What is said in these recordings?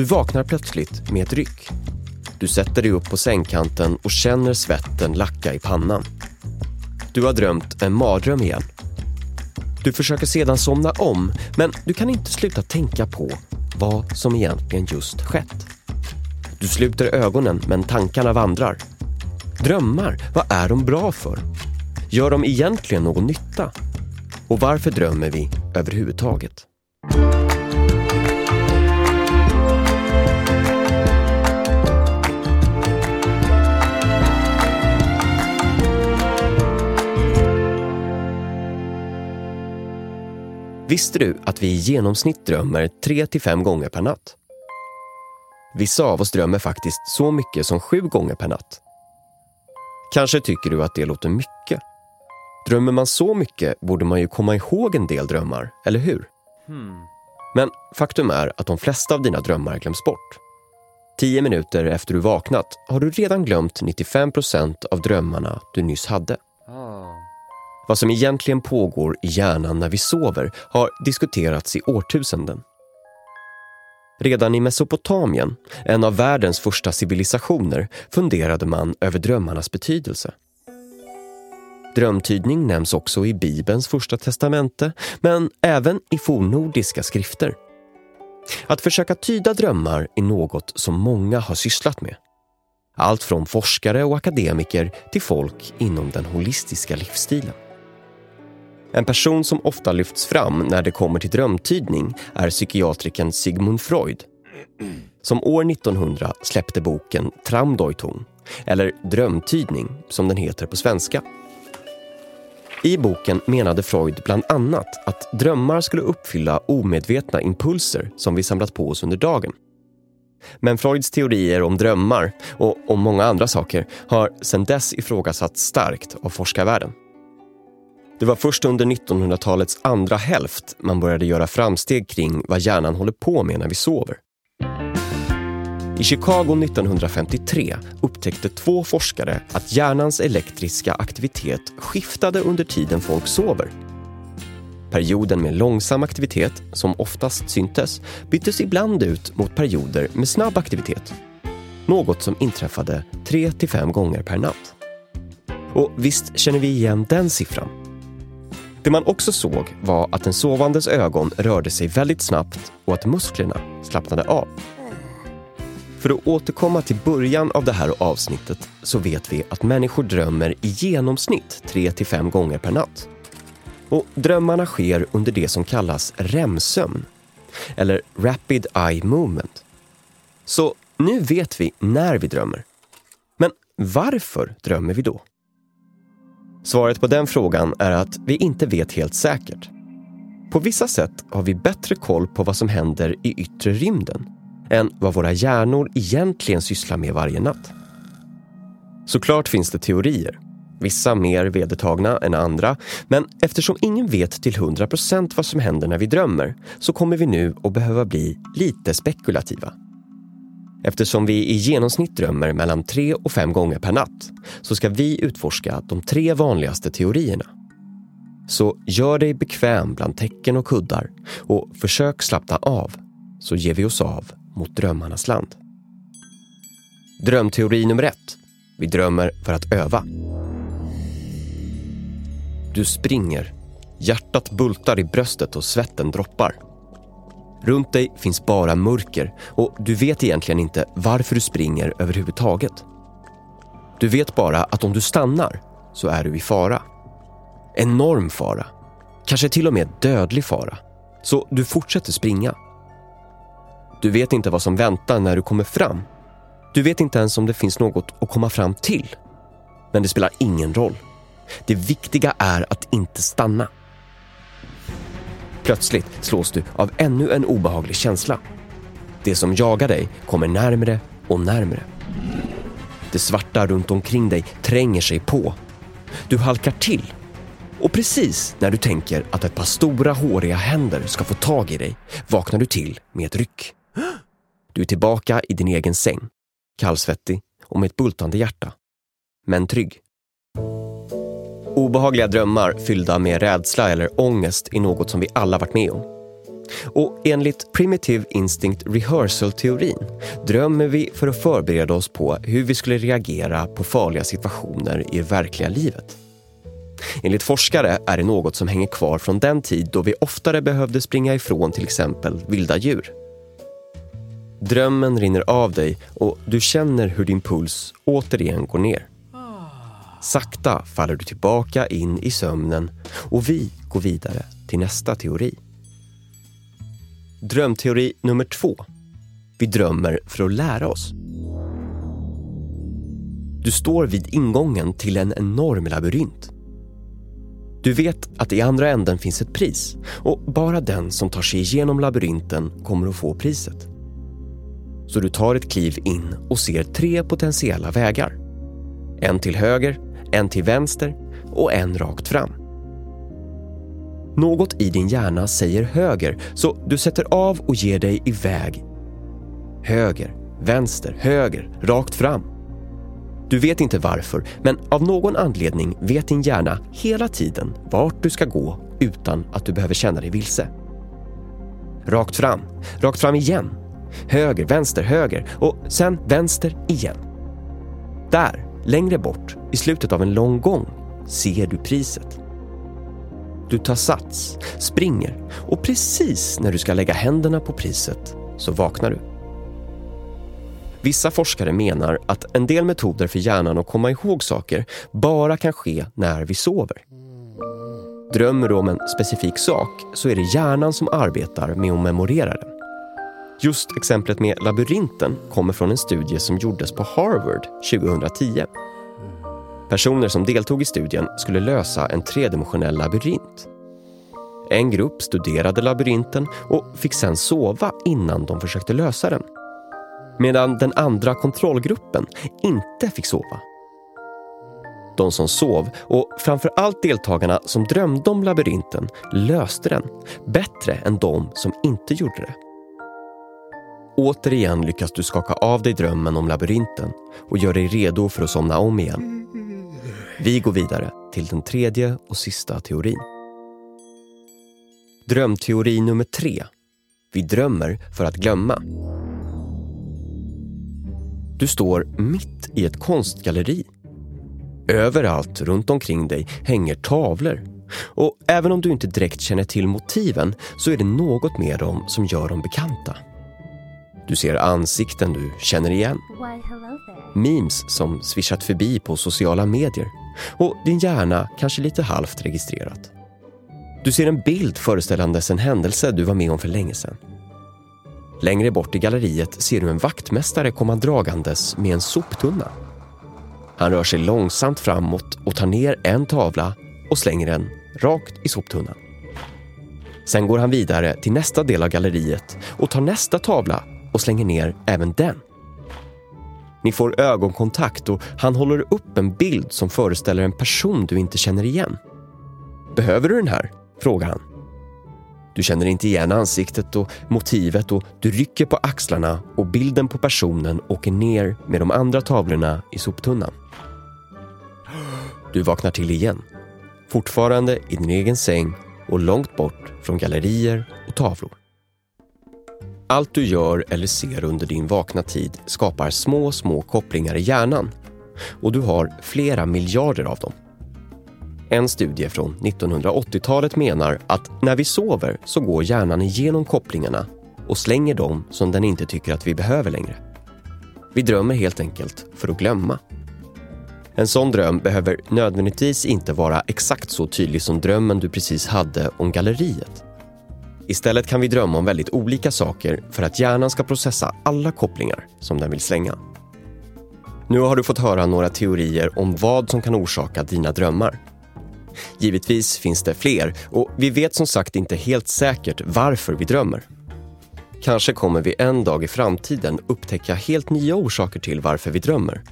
Du vaknar plötsligt med ett ryck. Du sätter dig upp på sängkanten och känner svetten lacka i pannan. Du har drömt en mardröm igen. Du försöker sedan somna om, men du kan inte sluta tänka på vad som egentligen just skett. Du sluter ögonen, men tankarna vandrar. Drömmar, vad är de bra för? Gör de egentligen någon nytta? Och varför drömmer vi överhuvudtaget? Visste du att vi i genomsnitt drömmer 3-5 gånger per natt? Vissa av oss drömmer faktiskt så mycket som sju gånger per natt. Kanske tycker du att det låter mycket. Drömmer man så mycket borde man ju komma ihåg en del drömmar, eller hur? Hmm. Men faktum är att de flesta av dina drömmar glöms bort. Tio minuter efter du vaknat har du redan glömt 95 procent av drömmarna du nyss hade. Ah. Vad som egentligen pågår i hjärnan när vi sover har diskuterats i årtusenden. Redan i Mesopotamien, en av världens första civilisationer, funderade man över drömmarnas betydelse. Drömtydning nämns också i Bibelns första testamente, men även i fornnordiska skrifter. Att försöka tyda drömmar är något som många har sysslat med. Allt från forskare och akademiker till folk inom den holistiska livsstilen. En person som ofta lyfts fram när det kommer till drömtydning är psykiatriken Sigmund Freud som år 1900 släppte boken Traumdeutung, eller Drömtydning som den heter på svenska. I boken menade Freud bland annat att drömmar skulle uppfylla omedvetna impulser som vi samlat på oss under dagen. Men Freuds teorier om drömmar och om många andra saker har sedan dess ifrågasatts starkt av forskarvärlden. Det var först under 1900-talets andra hälft man började göra framsteg kring vad hjärnan håller på med när vi sover. I Chicago 1953 upptäckte två forskare att hjärnans elektriska aktivitet skiftade under tiden folk sover. Perioden med långsam aktivitet, som oftast syntes, byttes ibland ut mot perioder med snabb aktivitet. Något som inträffade 3-5 gånger per natt. Och visst känner vi igen den siffran? Det man också såg var att den sovandes ögon rörde sig väldigt snabbt och att musklerna slappnade av. För att återkomma till början av det här avsnittet så vet vi att människor drömmer i genomsnitt 3-5 gånger per natt. Och drömmarna sker under det som kallas REM-sömn, eller Rapid Eye Movement. Så nu vet vi när vi drömmer. Men varför drömmer vi då? Svaret på den frågan är att vi inte vet helt säkert. På vissa sätt har vi bättre koll på vad som händer i yttre rymden än vad våra hjärnor egentligen sysslar med varje natt. Såklart finns det teorier, vissa mer vedertagna än andra, men eftersom ingen vet till 100% vad som händer när vi drömmer så kommer vi nu att behöva bli lite spekulativa. Eftersom vi i genomsnitt drömmer mellan tre och fem gånger per natt så ska vi utforska de tre vanligaste teorierna. Så gör dig bekväm bland tecken och kuddar och försök slappna av så ger vi oss av mot drömmarnas land. Drömteori nummer ett. Vi drömmer för att öva. Du springer. Hjärtat bultar i bröstet och svetten droppar. Runt dig finns bara mörker och du vet egentligen inte varför du springer överhuvudtaget. Du vet bara att om du stannar så är du i fara. Enorm fara. Kanske till och med dödlig fara. Så du fortsätter springa. Du vet inte vad som väntar när du kommer fram. Du vet inte ens om det finns något att komma fram till. Men det spelar ingen roll. Det viktiga är att inte stanna. Plötsligt slås du av ännu en obehaglig känsla. Det som jagar dig kommer närmre och närmre. Det svarta runt omkring dig tränger sig på. Du halkar till. Och precis när du tänker att ett par stora håriga händer ska få tag i dig vaknar du till med ett ryck. Du är tillbaka i din egen säng, kallsvettig och med ett bultande hjärta. Men trygg. Obehagliga drömmar fyllda med rädsla eller ångest är något som vi alla varit med om. Och enligt Primitive Instinct Rehearsal-teorin drömmer vi för att förbereda oss på hur vi skulle reagera på farliga situationer i det verkliga livet. Enligt forskare är det något som hänger kvar från den tid då vi oftare behövde springa ifrån till exempel vilda djur. Drömmen rinner av dig och du känner hur din puls återigen går ner. Sakta faller du tillbaka in i sömnen och vi går vidare till nästa teori. Drömteori nummer två. Vi drömmer för att lära oss. Du står vid ingången till en enorm labyrint. Du vet att i andra änden finns ett pris och bara den som tar sig igenom labyrinten kommer att få priset. Så du tar ett kliv in och ser tre potentiella vägar. En till höger, en till vänster och en rakt fram. Något i din hjärna säger höger så du sätter av och ger dig iväg. Höger, vänster, höger, rakt fram. Du vet inte varför, men av någon anledning vet din hjärna hela tiden vart du ska gå utan att du behöver känna dig vilse. Rakt fram, rakt fram igen. Höger, vänster, höger och sen vänster igen. Där, längre bort, i slutet av en lång gång, ser du priset. Du tar sats, springer och precis när du ska lägga händerna på priset så vaknar du. Vissa forskare menar att en del metoder för hjärnan att komma ihåg saker bara kan ske när vi sover. Drömmer du om en specifik sak så är det hjärnan som arbetar med att memorera den. Just exemplet med labyrinten kommer från en studie som gjordes på Harvard 2010. Personer som deltog i studien skulle lösa en tredimensionell labyrint. En grupp studerade labyrinten och fick sedan sova innan de försökte lösa den. Medan den andra kontrollgruppen inte fick sova. De som sov och framför allt deltagarna som drömde om labyrinten löste den bättre än de som inte gjorde det. Återigen lyckas du skaka av dig drömmen om labyrinten och gör dig redo för att somna om igen. Vi går vidare till den tredje och sista teorin. Drömteori nummer tre. Vi drömmer för att glömma. Du står mitt i ett konstgalleri. Överallt runt omkring dig hänger tavlor. Och även om du inte direkt känner till motiven så är det något med dem som gör dem bekanta. Du ser ansikten du känner igen. Memes som swishat förbi på sociala medier. Och din hjärna kanske lite halvt registrerat. Du ser en bild föreställandes en händelse du var med om för länge sedan. Längre bort i galleriet ser du en vaktmästare komma dragandes med en soptunna. Han rör sig långsamt framåt och tar ner en tavla och slänger den rakt i soptunnan. Sen går han vidare till nästa del av galleriet och tar nästa tavla och slänger ner även den. Ni får ögonkontakt och han håller upp en bild som föreställer en person du inte känner igen. Behöver du den här? frågar han. Du känner inte igen ansiktet och motivet och du rycker på axlarna och bilden på personen åker ner med de andra tavlorna i soptunnan. Du vaknar till igen. Fortfarande i din egen säng och långt bort från gallerier och tavlor. Allt du gör eller ser under din vakna tid skapar små, små kopplingar i hjärnan och du har flera miljarder av dem. En studie från 1980-talet menar att när vi sover så går hjärnan igenom kopplingarna och slänger dem som den inte tycker att vi behöver längre. Vi drömmer helt enkelt för att glömma. En sån dröm behöver nödvändigtvis inte vara exakt så tydlig som drömmen du precis hade om galleriet. Istället kan vi drömma om väldigt olika saker för att hjärnan ska processa alla kopplingar som den vill slänga. Nu har du fått höra några teorier om vad som kan orsaka dina drömmar. Givetvis finns det fler och vi vet som sagt inte helt säkert varför vi drömmer. Kanske kommer vi en dag i framtiden upptäcka helt nya orsaker till varför vi drömmer.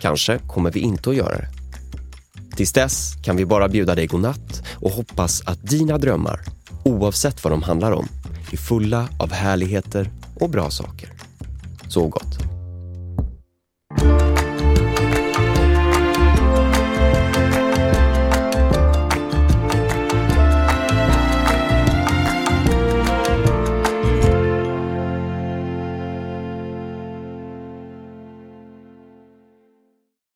Kanske kommer vi inte att göra det. Tills dess kan vi bara bjuda dig godnatt och hoppas att dina drömmar, oavsett vad de handlar om, är fulla av härligheter och bra saker. Så gott.